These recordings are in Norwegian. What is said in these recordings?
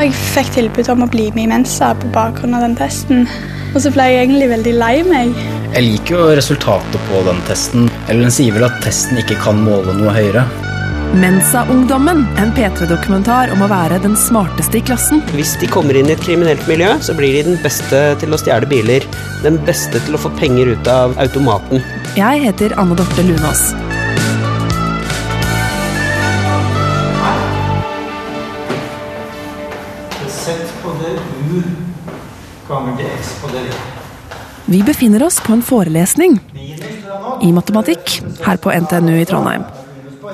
Jeg fikk tilbud om å bli med i Mensa på bakgrunn av den testen. Og så ble jeg egentlig veldig lei meg. Jeg liker jo resultatet på den testen. Eller den sier vel at testen ikke kan måle noe høyere. Mensa-ungdommen, en P3-dokumentar om å være den smarteste i klassen. Hvis de kommer inn i et kriminelt miljø, så blir de den beste til å stjele biler. Den beste til å få penger ut av automaten. Jeg heter Anne Dorte Lunås. Vi befinner oss på en forelesning i matematikk her på NTNU i Trondheim.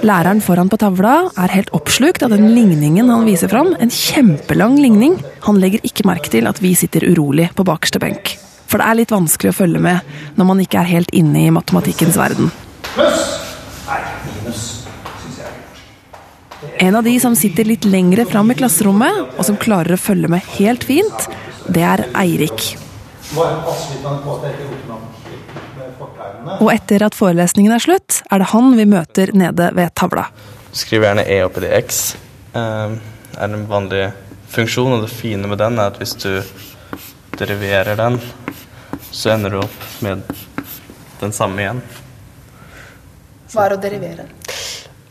Læreren foran på tavla er helt oppslukt av den ligningen han viser fram. En kjempelang ligning. Han legger ikke merke til at vi sitter urolig på bakerste benk. For det er litt vanskelig å følge med når man ikke er helt inne i matematikkens verden. Er. En av de som sitter litt lengre fram i klasserommet, og som klarer å følge med helt fint, det er Eirik. Og etter at forelesningen er slutt, er det han vi møter nede ved tavla. Skriv gjerne e oppi det x. Det er en vanlig funksjon, og det fine med den er at hvis du deriverer den, så ender du opp med den samme igjen. Hva er å derivere?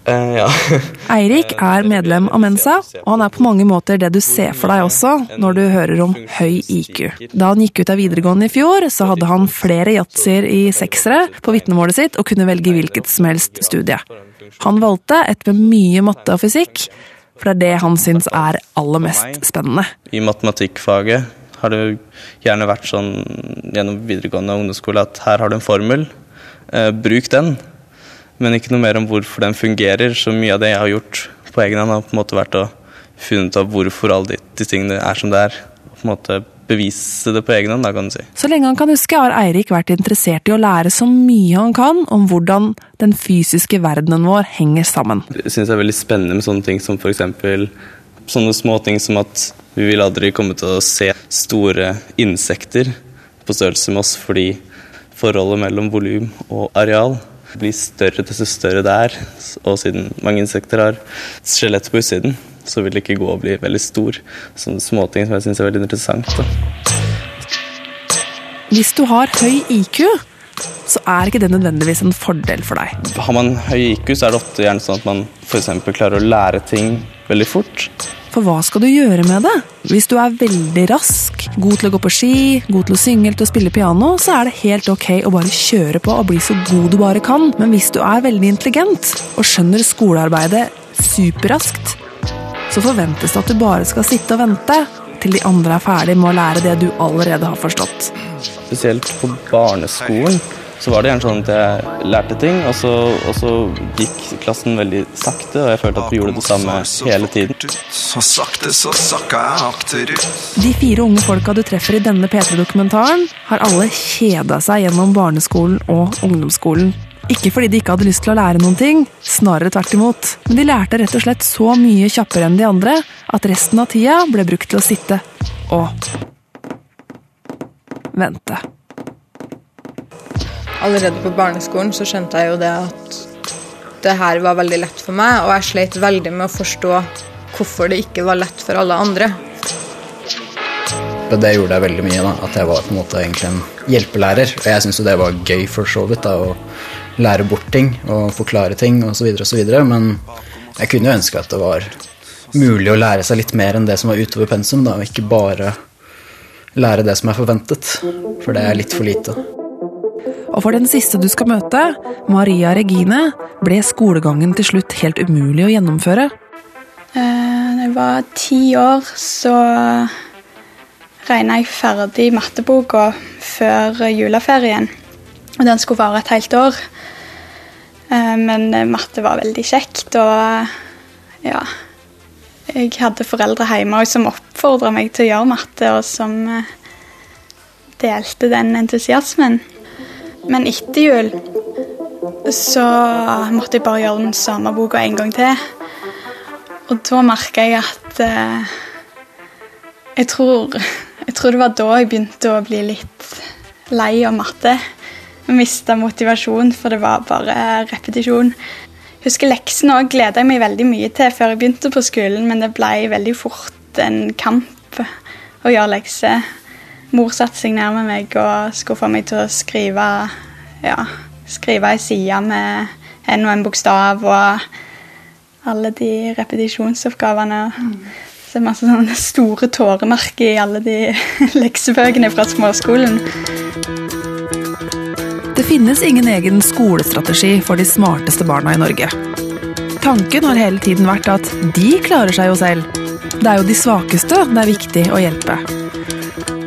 Eh, ja. Eirik er medlem av Mensa, og han er på mange måter det du ser for deg også når du hører om høy IQ. Da han gikk ut av videregående i fjor, så hadde han flere yatsier i seksere på vitnemålet sitt og kunne velge hvilket som helst studie. Han valgte et med mye matte og fysikk, for det er det han syns er aller mest spennende. I matematikkfaget har det gjerne vært sånn gjennom videregående og ungdomsskole at her har du en formel, eh, bruk den. Men ikke noe mer om hvorfor den fungerer. Så mye av det jeg har gjort på egen hånd, har på en måte vært å finne ut av hvorfor alle de, de tingene er som det er. På en måte bevise det på egen hånd, da, kan du si. Så lenge han kan huske, har Eirik vært interessert i å lære så mye han kan om hvordan den fysiske verdenen vår henger sammen. Jeg syns det er veldig spennende med sånne ting som f.eks. sånne små ting som at vi vil aldri komme til å se store insekter på størrelse med oss fordi forholdet mellom volum og areal blir større desto større det er. Og siden mange insekter har skjelett på utsiden, så vil det ikke gå å bli veldig stor. Sånne småting som jeg syns er veldig interessant. Da. Hvis du har høy IQ, så er ikke det nødvendigvis en fordel for deg. Har man høy IQ, så er det ofte gjerne sånn at man f.eks. klarer å lære ting veldig fort. For hva skal du gjøre med det? Hvis du er veldig rask, god til å gå på ski, god til å synge eller til å spille piano, så er det helt ok å bare kjøre på og bli så god du bare kan. Men hvis du er veldig intelligent og skjønner skolearbeidet superraskt, så forventes det at du bare skal sitte og vente til de andre er ferdig med å lære det du allerede har forstått. Spesielt på barneskolen så var det gjerne sånn at jeg lærte ting, og så, og så gikk klassen veldig sakte, og jeg følte at vi gjorde det samme hele tiden. Så sakte så sakka jeg akterut. De fire unge folka du treffer i denne P3-dokumentaren, har alle kjeda seg gjennom barneskolen og ungdomsskolen. Ikke fordi de ikke hadde lyst til å lære noen ting, snarere tvert imot. Men de lærte rett og slett så mye kjappere enn de andre at resten av tida ble brukt til å sitte og vente. Allerede på barneskolen så skjønte jeg jo det at det her var veldig lett for meg, og jeg sleit veldig med å forstå hvorfor det ikke var lett for alle andre. Det gjorde jeg veldig mye, da, at jeg var på en måte egentlig en hjelpelærer. Og jeg syntes jo det var gøy for så vidt, da, å lære bort ting og forklare ting osv. osv. Men jeg kunne jo ønske at det var mulig å lære seg litt mer enn det som var utover pensum, da, og ikke bare lære det som er forventet. For det er litt for lite. Og for den siste du skal møte, Maria Regine, ble skolegangen til slutt helt umulig å gjennomføre. Eh, Da jeg var ti år, så regna jeg ferdig matteboka før juleferien. Og den skulle vare et helt år. Eh, Men eh, matte var veldig kjekt, og ja Jeg hadde foreldre hjemme som oppfordra meg til å gjøre matte, og som eh, delte den entusiasmen. Men etter jul så måtte jeg bare gjøre den samme boka en gang til. Og da merka jeg at eh, jeg, tror, jeg tror det var da jeg begynte å bli litt lei av matte. Mista motivasjon, for det var bare repetisjon. Jeg husker leksene òg gleda jeg meg veldig mye til før jeg begynte på skolen, men det ble veldig fort en kamp å gjøre lekser. Mor satte seg ned med meg og skulle få meg til å skrive ja, skrive ei side med en og en bokstav og alle de repetisjonsoppgavene. Mm. Det er masse sånne store tåremerker i alle de leksebøkene fra småskolen. Det finnes ingen egen skolestrategi for de smarteste barna i Norge. Tanken har hele tiden vært at de klarer seg jo selv. Det er jo de svakeste det er viktig å hjelpe.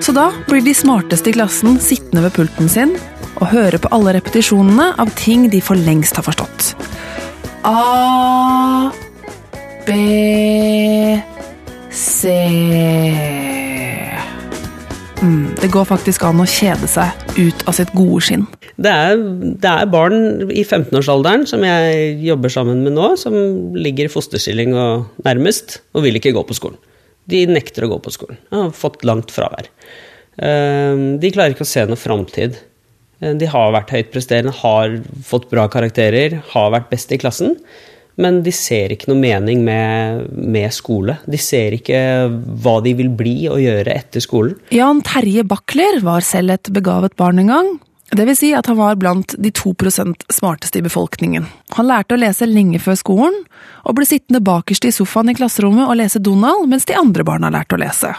Så da blir de smarteste i klassen sittende ved pulten sin og høre på alle repetisjonene av ting de for lengst har forstått. A B C mm, Det går faktisk an å kjede seg ut av sitt gode skinn. Det er, det er barn i 15-årsalderen som jeg jobber sammen med nå, som ligger i fosterstilling og nærmest, og vil ikke gå på skolen. De nekter å gå på skolen. De Har fått langt fravær. Ehm, de klarer ikke å se noe framtid. Eh, de har vært høyt presterende, har fått bra karakterer, har vært best i klassen. Men de ser ikke noe mening med, med, skole. De ser ikke hva de vil bli og gjøre etter skolen. Jan Terje Bakler var selv et begavet barn en gang, det vil si at han var blant de 2 smarteste i befolkningen. Han lærte å lese lenge før skolen, og ble sittende bakerst i sofaen i klasserommet og lese Donald mens de andre barna lærte å lese.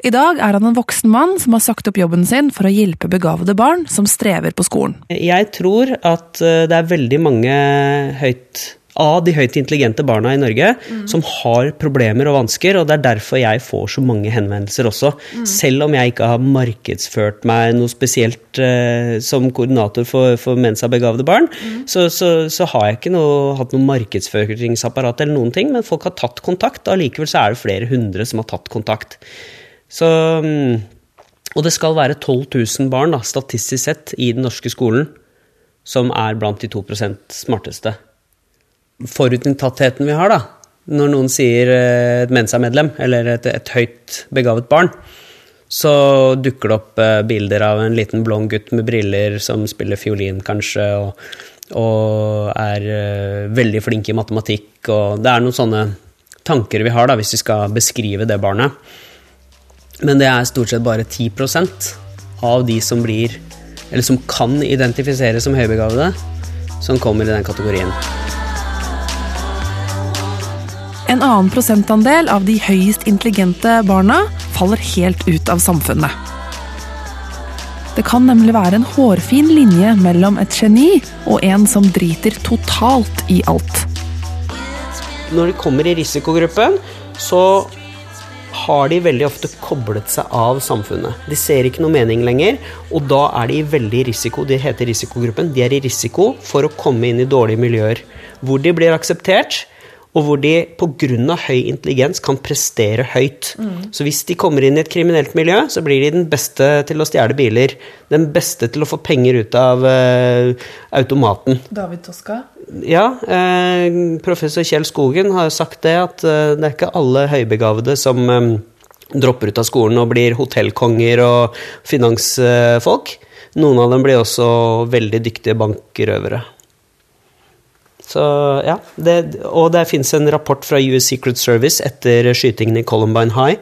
I dag er han en voksen mann som har sagt opp jobben sin for å hjelpe begavede barn som strever på skolen. Jeg tror at eh, det er veldig mange høyt av de høyt intelligente barna i Norge mm. som har problemer og vansker, og det er derfor jeg får så mange henvendelser også. Mm. Selv om jeg ikke har markedsført meg noe spesielt eh, som koordinator for, for mensabegavede barn, mm. så, så, så, har jeg ikke noe, hatt noe markedsføringsapparat eller noen ting, men folk har tatt kontakt. Allikevel så er det flere hundre som har tatt kontakt. Så mm, og det skal være 12 000 barn, da, statistisk sett, i den norske skolen som er blant de 2 smarteste forutinntattheten vi har, da. Når noen sier eh, et Mensa-medlem, eller et, et, høyt begavet barn, så dukker det opp eh, bilder av en liten blond gutt med briller som spiller fiolin, kanskje, og, og er eh, veldig flink i matematikk, og Det er noen sånne tanker vi har, da, hvis vi skal beskrive det barnet. Men det er stort sett bare 10 av de som blir, eller som kan identifisere som høybegavede, som kommer i den kategorien. En annen prosentandel av de høyest intelligente barna faller helt ut av samfunnet. Det kan nemlig være en hårfin linje mellom et geni og en som driter totalt i alt. Når de kommer i risikogruppen, så har de veldig ofte koblet seg av samfunnet. De ser ikke noe mening lenger, og da er de i veldig risiko. De heter risikogruppen. De er i risiko for å komme inn i dårlige miljøer. Hvor de blir akseptert, og hvor de pga. høy intelligens kan prestere høyt. Mm. Så hvis de kommer inn i et kriminelt miljø, så blir de den beste til å stjele biler. Den beste til å få penger ut av uh, automaten. David Toska? Ja. Uh, professor Kjell Skogen har sagt det, at uh, det er ikke alle høybegavede som um, dropper ut av skolen og blir hotellkonger og finansfolk. Noen av dem blir også veldig dyktige bankrøvere. Så, ja, det, og det fins en rapport fra US Secret Service etter skytingen i Columbine High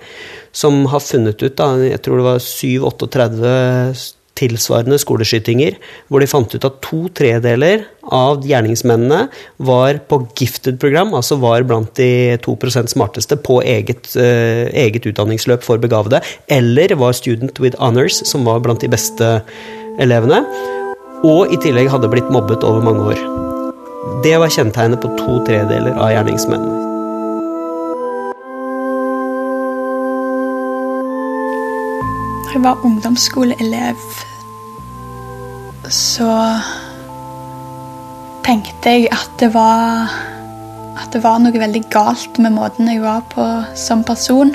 som har funnet ut da, jeg tror det var 7-38 tilsvarende skoleskytinger, hvor de fant ut at to tredeler av gjerningsmennene var på gifted-program, altså var blant de 2 smarteste på eget, uh, eget, utdanningsløp for begavede, eller var student with honors, som var blant de beste elevene, og i tillegg hadde blitt mobbet over mange år. Det var kjennetegnet på to tredeler av gjerningsmennene. Da jeg var ungdomsskoleelev, så tenkte jeg at det var At det var noe veldig galt med måten jeg var på som person.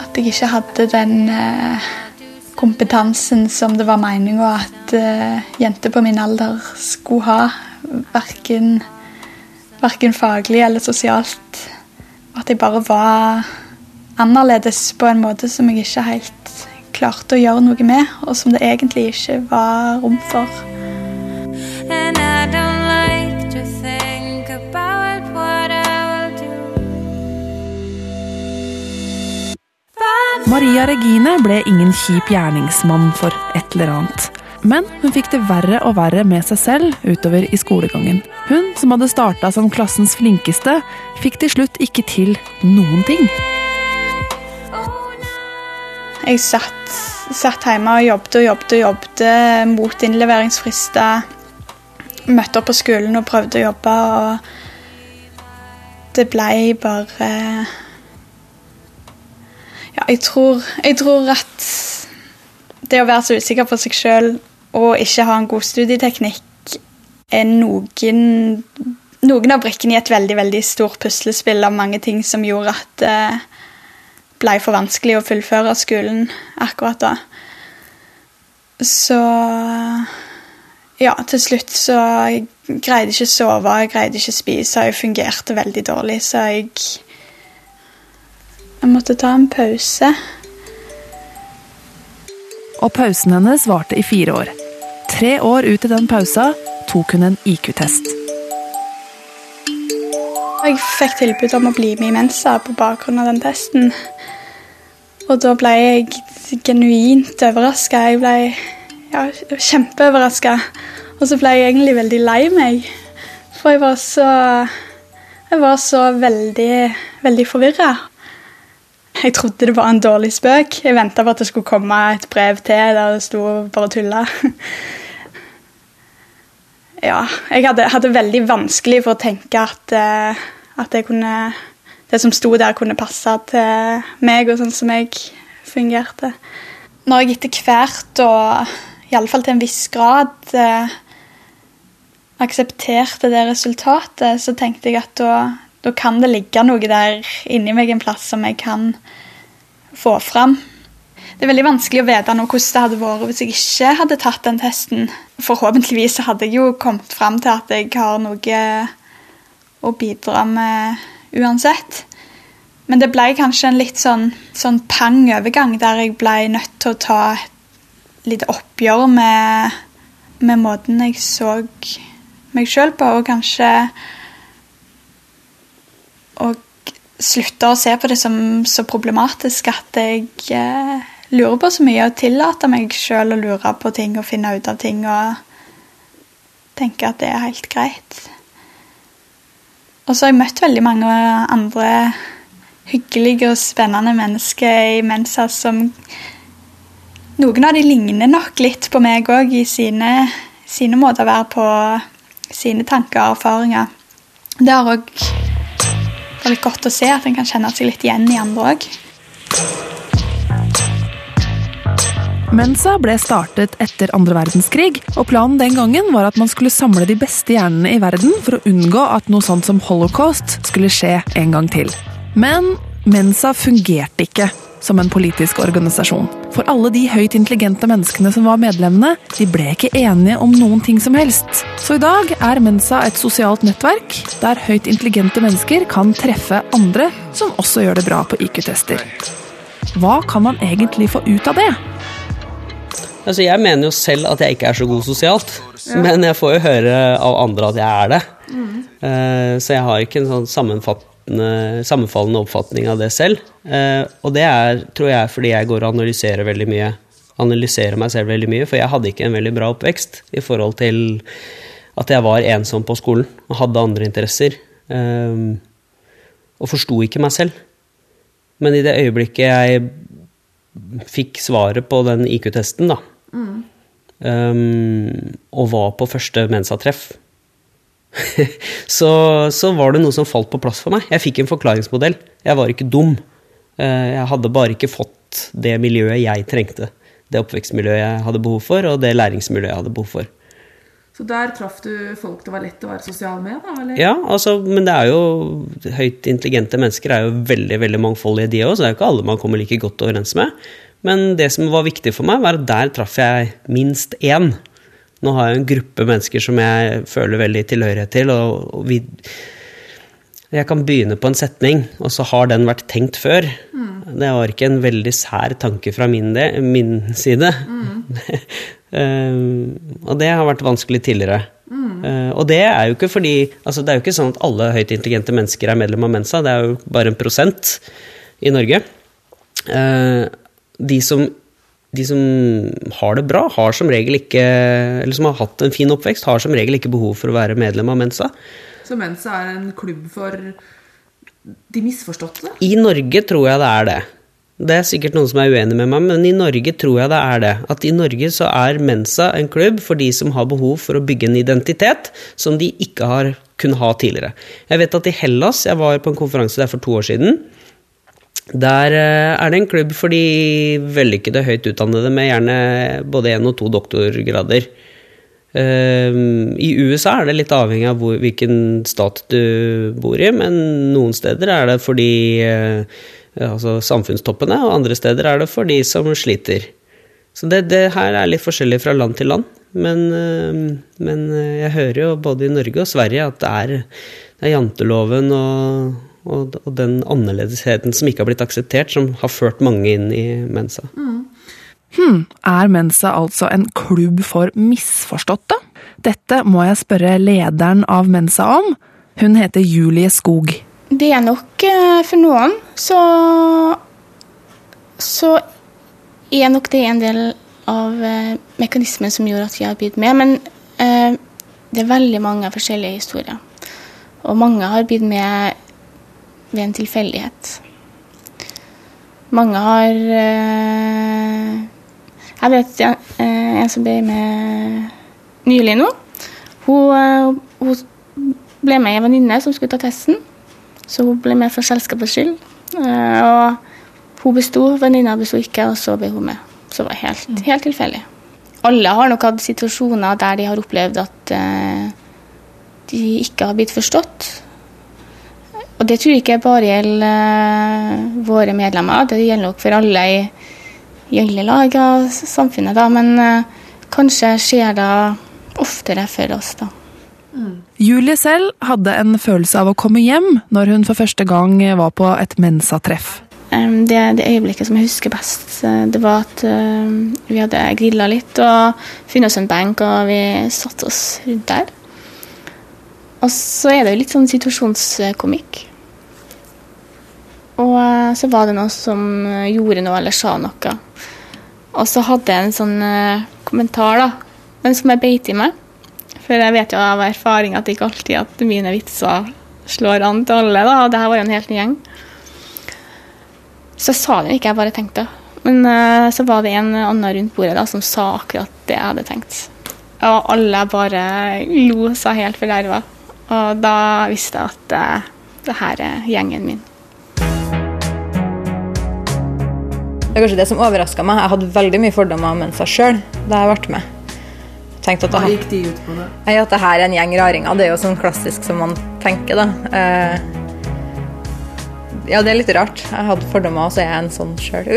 At jeg ikke hadde den eh, kompetansen som det var meninga at eh, jenter på min alder skulle ha verken, verken faglig eller sosialt. At jeg bare var annerledes på en måte som jeg ikke helt klarte å gjøre noe med, og som det egentlig ikke var rom for. Maria Regine ble ingen kjip gjerningsmann for et eller annet. Men hun fikk det verre og verre med seg selv utover i skolegangen. Hun, som hadde starta som klassens flinkeste, fikk til slutt ikke til noen ting. Jeg satt, satt hjemme og jobbet og jobbet og jobbet mot innleveringsfrister. Møtte opp på skolen og prøvde å jobbe, og det ble bare Ja, jeg tror, jeg tror at det å være så usikker på seg sjøl og ikke ha en god studieteknikk er noen, noen av brikkene i et veldig veldig stort puslespill av mange ting som gjorde at det ble for vanskelig å fullføre skolen akkurat da. Så ja, til slutt så jeg greide ikke å sove, jeg greide ikke å spise, jeg fungerte veldig dårlig, så jeg Jeg måtte ta en pause. Og pausen hennes varte i fire år. Tre år ut i den pausa tok hun en IQ-test. Jeg fikk tilbud om å bli med i Mensa på bakgrunn av den testen. Og da ble jeg genuint overraska. Jeg ble ja, kjempeoverraska. Og så ble jeg egentlig veldig lei meg. For jeg var så Jeg var så veldig, veldig forvirra. Jeg trodde det var en dårlig spøk. Jeg venta på at det skulle komme et brev til der det sto 'bare tulla'. Ja, jeg hadde, hadde veldig vanskelig for å tenke at, uh, at kunne, det som sto der, kunne passe til meg og sånn som jeg fungerte. Når jeg etter hvert, og iallfall til en viss grad, uh, aksepterte det resultatet, så tenkte jeg at da, da kan det ligge noe der inni meg en plass som jeg kan få fram. Det er veldig vanskelig å vite nå hvordan det hadde vært hvis jeg ikke hadde tatt den testen. Forhåpentligvis hadde jeg jo kommet fram til at jeg har noe å bidra med uansett. Men det ble kanskje en litt sånn, sånn pang overgang, der jeg ble nødt til å ta et lite oppgjør med, med måten jeg så meg sjøl på, og kanskje Og slutte å se på det som så problematisk at jeg eh, lurer på så mye og tillater meg sjøl å lure på ting og finne ut av ting og tenke at det er helt greit. Og så har jeg møtt veldig mange andre hyggelige og spennende mennesker i Mensa som Noen av de ligner nok litt på meg òg i sine, sine måter å være på, sine tanker og erfaringer. Det har òg vært godt å se at en kan kjenne seg litt igjen i andre òg. Mensa ble startet etter andre verdenskrig, og planen den gangen var at man skulle samle de beste hjernene i verden for å unngå at noe sånt som holocaust skulle skje en gang til. Men Mensa fungerte ikke som en politisk organisasjon. For alle de høyt intelligente menneskene som var medlemmene, de ble ikke enige om noen ting som helst. Så i dag er Mensa et sosialt nettverk der høyt intelligente mennesker kan treffe andre som også gjør det bra på IQ-tester. Hva kan man egentlig få ut av det? Altså, jeg mener jo selv at jeg ikke er så god sosialt, men jeg får jo høre av andre at jeg er det. Eh, så jeg har ikke en sånn sammenfallende oppfatning av det selv. Eh, og det er, tror jeg, fordi jeg går og analyserer veldig mye. Analyserer meg selv veldig mye, for jeg hadde ikke en veldig bra oppvekst i forhold til at jeg var ensom på skolen og hadde andre interesser. eh, og forsto ikke meg selv. Men i det øyeblikket jeg fikk svaret på den IQ-testen, da, um, og var på første Mensa-treff, så, så var det noe som falt på plass for meg. Jeg fikk en forklaringsmodell. Jeg var ikke dum. Eh, Jeg hadde bare ikke fått det miljøet jeg trengte. Det oppvekstmiljøet jeg hadde behov for, og det læringsmiljøet jeg hadde behov for. Så der traff du folk det var lett å være sosial med? da, eller? Ja, altså, men det er jo høyt intelligente mennesker er jo veldig veldig mangfoldige, de òg, så det er jo ikke alle man kommer like godt overens med. Men det som var viktig for meg, var at der traff jeg minst én. Nå har jeg en gruppe mennesker som jeg føler veldig tilhørighet til, og, vi Jeg kan begynne på en setning, og så har den vært tenkt før. Det var ikke en veldig sær tanke fra min, del, min side. Um, og det har vært vanskelig tidligere. Uh, og det er jo ikke fordi altså Det er jo ikke sånn at alle høyt intelligente mennesker er medlem av Mensa, det er jo bare en prosent i Norge. Uh, de som, de som har det bra, har som regel ikke Eller som har hatt en fin oppvekst, har som regel ikke behov for å være medlem av Mensa. Så Mensa er en klubb for de misforståtte? I Norge tror jeg det er det. Det er sikkert noen som er uenig med meg, men i Norge tror jeg det er det. At i Norge så er Mensa en klubb for de som har behov for å bygge en identitet som de ikke har kunnet ha tidligere. Jeg vet at i Hellas, jeg var på en konferanse der for to år siden, der eh, er det en klubb for de vellykkede høyt utdannede med gjerne både én og to doktorgrader. Ehm, I USA er det litt avhengig av hvilken stat du bor i, men noen steder er det for de eh, altså samfunnstoppene, og andre steder er det for de som sliter. Så det, det her er litt forskjellig fra land til land. Men, ehm, men, jeg hører jo både i Norge og Sverige at det er, det er janteloven og, og, og, den annerledesheten som ikke har blitt akseptert, som har ført mange inn i Mensa. Mm. Hmm, er Mensa altså en klubb for misforståtte? Dette må jeg spørre lederen av Mensa om. Hun heter Julie Skog. Det er nok eh, for noen så så er nok det en del av eh, mekanismen som gjorde at vi har blitt med. Men eh, det er veldig mange forskjellige historier. Og mange har blitt med ved en tilfeldighet. Mange har eh, jeg vet en, eh, en som ble med nylig nå. Hun, eh, hun ble med ei venninne som skulle ta testen. Så hun ble med for selskapets skyld. Og hun besto, venninna besto ikke, og så ble hun med. Så det var helt, mm. helt tilfeldig. Alle har nok hatt situasjoner der de har opplevd at de ikke har blitt forstått. Og det tror jeg ikke bare gjelder våre medlemmer, det gjelder nok for alle i i alle lag av samfunnet, da. Men uh, kanskje skjer det oftere for oss, da. Mm. Julie selv hadde en følelse av å komme hjem når hun for første gang var på et Mensa-treff. Um, det, det, øyeblikket som jeg husker best, uh, det var at uh, vi hadde grilla litt og funnet oss en benk, og vi satte oss rundt der. Og så er det jo litt sånn situasjonskomikk. Og uh, så var det noen som gjorde noe eller sa noe. Og så hadde jeg en sånn uh, kommentar, da, men som jeg beit i meg. For jeg vet jo av erfaring at det ikke alltid at mine vitser slår an til alle. da, og det her var jo en helt ny gjeng. Så jeg sa det ikke, jeg bare tenkte. Men uh, så var det en annen rundt bordet da, som sa akkurat det jeg hadde tenkt. Og alle bare lo seg helt forderva. Og da visste jeg at uh, det her er gjengen min. Det er kanskje det som overraska meg. Jeg hadde veldig mye fordommer om seg sjøl da jeg ble med. Tenkte at Hva gikk de ut på, da? At det her er en gjeng raringer. Det er jo sånn klassisk som man tenker, da. Uh, ja, det er litt rart. Jeg hadde fordommer, og så er jeg en sånn sjøl.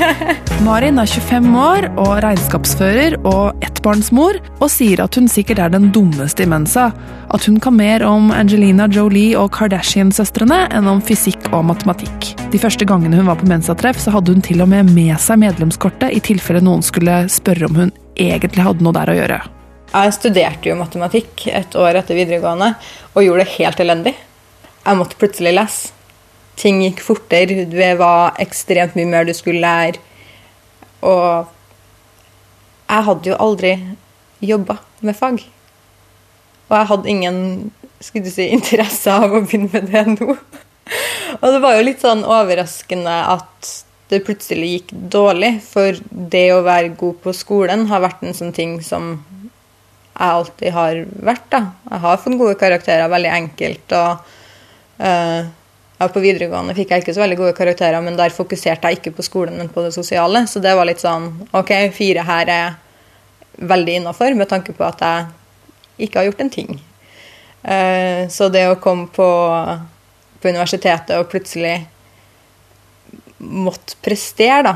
Marin er 25 år og regnskapsfører og ettbarnsmor, og sier at hun sikkert er den dummeste i Mensa. At hun kan mer om Angelina Jolie og Kardashian-søstrene enn om fysikk og matematikk. De første gangene hun var på Mensa-treff, så hadde hun til og med med seg medlemskortet i tilfelle noen skulle spørre om hun egentlig hadde noe der å gjøre. Jeg studerte jo matematikk et år etter videregående og gjorde det helt elendig. Jeg måtte plutselig lese ting gikk fortere, det var ekstremt mye mer du skulle lære. Og jeg hadde jo aldri jobba med fag. Og jeg hadde ingen skulle du si, interesse av å begynne med det nå. Og det var jo litt sånn overraskende at det plutselig gikk dårlig. For det å være god på skolen har vært en sånn ting som jeg alltid har vært. da. Jeg har fått gode karakterer veldig enkelt. og uh, ja, på videregående fikk jeg ikke så veldig gode karakterer, men der fokuserte jeg ikke på skolen, men på det sosiale. Så det var litt sånn OK, fire her er veldig innafor, med tanke på at jeg ikke har gjort en ting. Uh, så det å komme på, på, universitetet og plutselig måtte prestere, da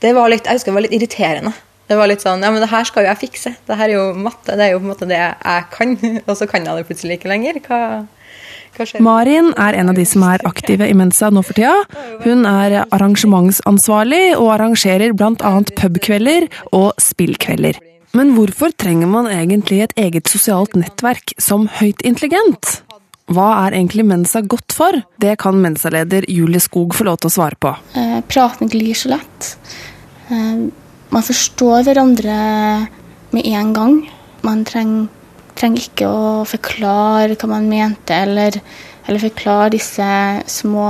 Det var litt, jeg husker det var litt irriterende. Det var litt sånn Ja, men det her skal jo jeg fikse. Det her er jo matte. Det er jo på en måte det jeg kan. Og så kan jeg det plutselig ikke lenger. Hva Marin er en av de som er aktive i Mensa nå for tida. Hun er arrangementsansvarlig og arrangerer bl.a. pubkvelder og spillkvelder. Men hvorfor trenger man egentlig et eget sosialt nettverk som høyt intelligent? Hva er egentlig Mensa godt for? Det kan Mensa-leder Julie Skog få lov til å svare på. Eh, praten glir så lett. Eh, man forstår hverandre med en gang. Man trenger, trenger ikke å forklare hva man mente, eller, eller forklare disse små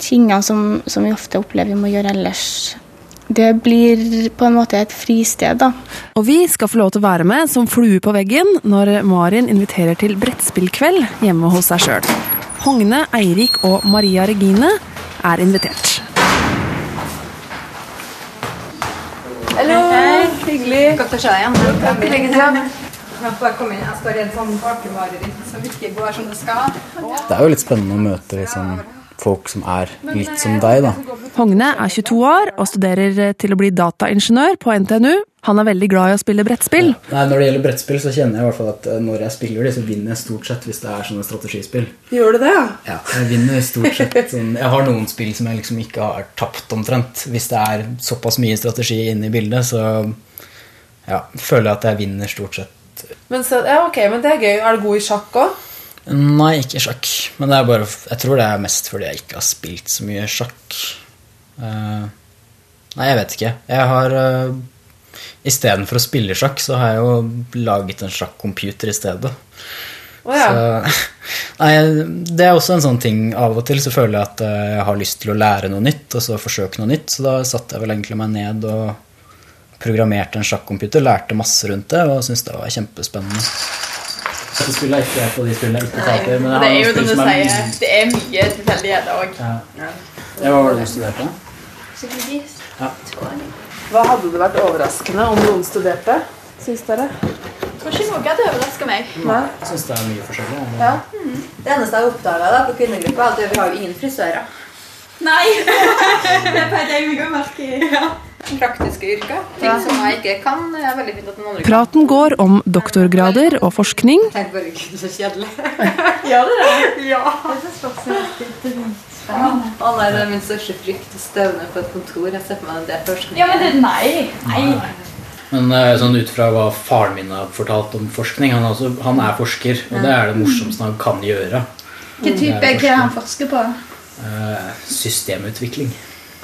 tingene som, som vi ofte opplever vi må gjøre ellers. Det blir på en måte et fristed, da. Og vi skal få lov til å være med som flue på veggen når Marin inviterer til brettspillkveld hjemme hos seg sjøl. Hogne, Eirik og Maria Regine er invitert. Hyggelig. Godt å se deg igjen. Takk lenge siden. Jeg bare inn. Sånn bakemareritt som ikke går som det skal. Det er jo litt spennende å møte liksom, folk som er litt som deg, da. Hogne er 22 år og studerer til å bli dataingeniør på NTNU. Han er veldig glad i å spille brettspill. Nei, Når det gjelder brettspill, så kjenner jeg i hvert fall at eh, når jeg spiller det, så vinner jeg stort sett hvis det er sånne strategispill. Gjør du det? Ja, jeg vinner stort sett sånn Jeg har noen spill som jeg liksom ikke har tapt omtrent. Hvis det er såpass mye strategi inne i bildet, så ja, føler jeg at jeg vinner stort sett. Men, så, ja, ok, men det er gøy. Er du god i sjakk òg? Nei, ikke sjakk. Men det er bare, jeg tror det er mest fordi jeg ikke har spilt så mye sjakk. Uh, nei, jeg vet ikke. Jeg har uh, Istedenfor å spille sjakk, så har jeg jo laget en sjakkcomputer i stedet. Oh, ja. Så, nei, det er også en sånn ting Av og til så føler jeg at eh, jeg har lyst til å lære noe nytt, og så forsøke noe nytt. Så da satte jeg vel egentlig meg ned og programmerte en sjakkcomputer. lærte masse rundt det, og syntes det var kjempespennende. Så spiller jeg ikke på de spillene jeg ikke taper, men jeg har Det er jo det som du er sier, det er mye tilfeldigheter òg. Ja. Ja, Hva var det du studerte? Hva hadde det vært overraskende om noen studerte? Syns dere? Jeg tror ikke noe hadde overraska meg. Jeg syns det er mye forskjellig. men- Ja. Det eneste jeg oppdaga på kvinnegruppa, er at vi har jo ingen frisører. Nei! det er jeg meg å merke i. Ja. Praktiske yrker. Ting som jeg ikke kan. Det er veldig fint at noen andre kan. Praten går om doktorgrader og forskning, Tenk bare, gud, så kjedelig. Gjør det det? Ja. Å nei, det er min største frykt. Å støvne på et kontor. Jeg ser på meg det først. Ja, men det, nei. nei. Men eh, sånn ut fra hva faren min har fortalt om forskning Han også, han er forsker, og det er det morsomste han kan gjøre. Hvilken type er det han forsker på? Eh, systemutvikling.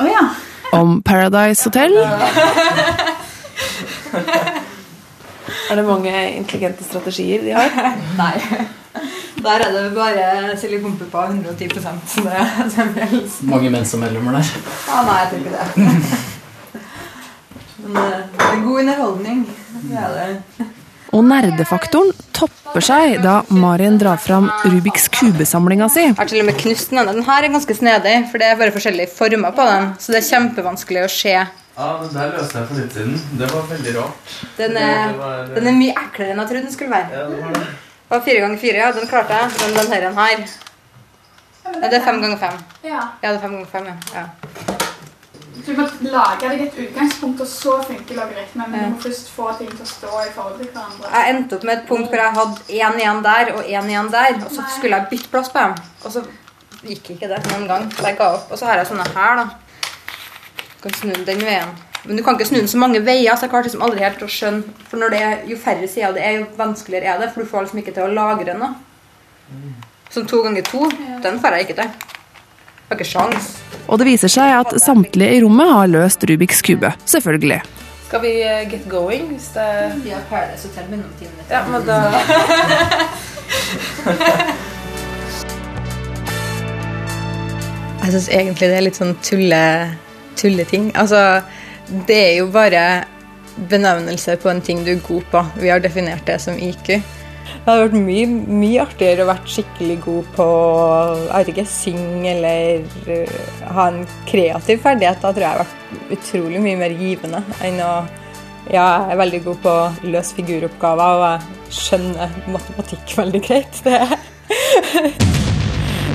Oh, ja. om Paradise Hotel. Er det mange intelligente strategier de har? Nei. Der er det bare silikonpupper 110 så det som helst. Mange Mensa-medlemmer der. Ja, nei, jeg tror ikke det. Men eh, det er god underholdning. Det er det. Og nerdefaktoren topper seg da Marien drar fram Rubiks kubesamlinga si. Jeg har til og med knust den ene. Den her er ganske snedig, for det er bare forskjellige former på den. Så det er kjempevanskelig å se. Ja, men Der løste jeg for litt siden. Det var veldig rart. Den er, den er mye eklere enn jeg trodde den skulle være. Ja, det var det. Det var fire ganger fire, ja. Den klarte jeg. Men den her, den her ja, Det er fem ganger fem. ja. Ja, det er fem ganger fem, ja. ja. Du må lage deg et utgangspunkt, og så funker logaritmen. Men du må først få ting til å stå i forhold til hverandre. Jeg endte opp med et punkt hvor jeg hadde én igjen der og én igjen der. Og så skulle jeg bytte plass på dem. Og så gikk ikke det noen gang. Så jeg ga opp. Og så har jeg sånne her, da. Du kan snu den veien. Men du kan ikke snu den så mange veier, så jeg klarte liksom aldri helt å skjønne. For når det er, jo færre sider det er, jo vanskeligere er det. For du får liksom ikke til å lagre noe. Sånn to ganger to, den får jeg ikke til. Jeg har ikke sjans. Og det viser seg at samtlige i rommet har løst Rubiks kube. Selvfølgelig. Skal vi eh, get going? Hvis det Vi har Paradise Hotel mellomtiden. vet du. Ja, men da Jeg syns egentlig det er litt sånn tulle, tulleting. Altså, det er jo bare benevnelse på en ting du er god på. Vi har definert det som IQ. Det hadde vært mye, mye artigere å vært skikkelig god på jeg vet ikke, synge eller uh, ha en kreativ ferdighet. Da tror jeg har vært utrolig mye mer givende enn å Ja, jeg er veldig god på å løse figuroppgaver, og jeg skjønner matematikk veldig greit. Det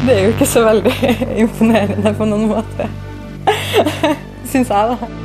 det er jo ikke så veldig imponerende på noen måte. Syns jeg, da.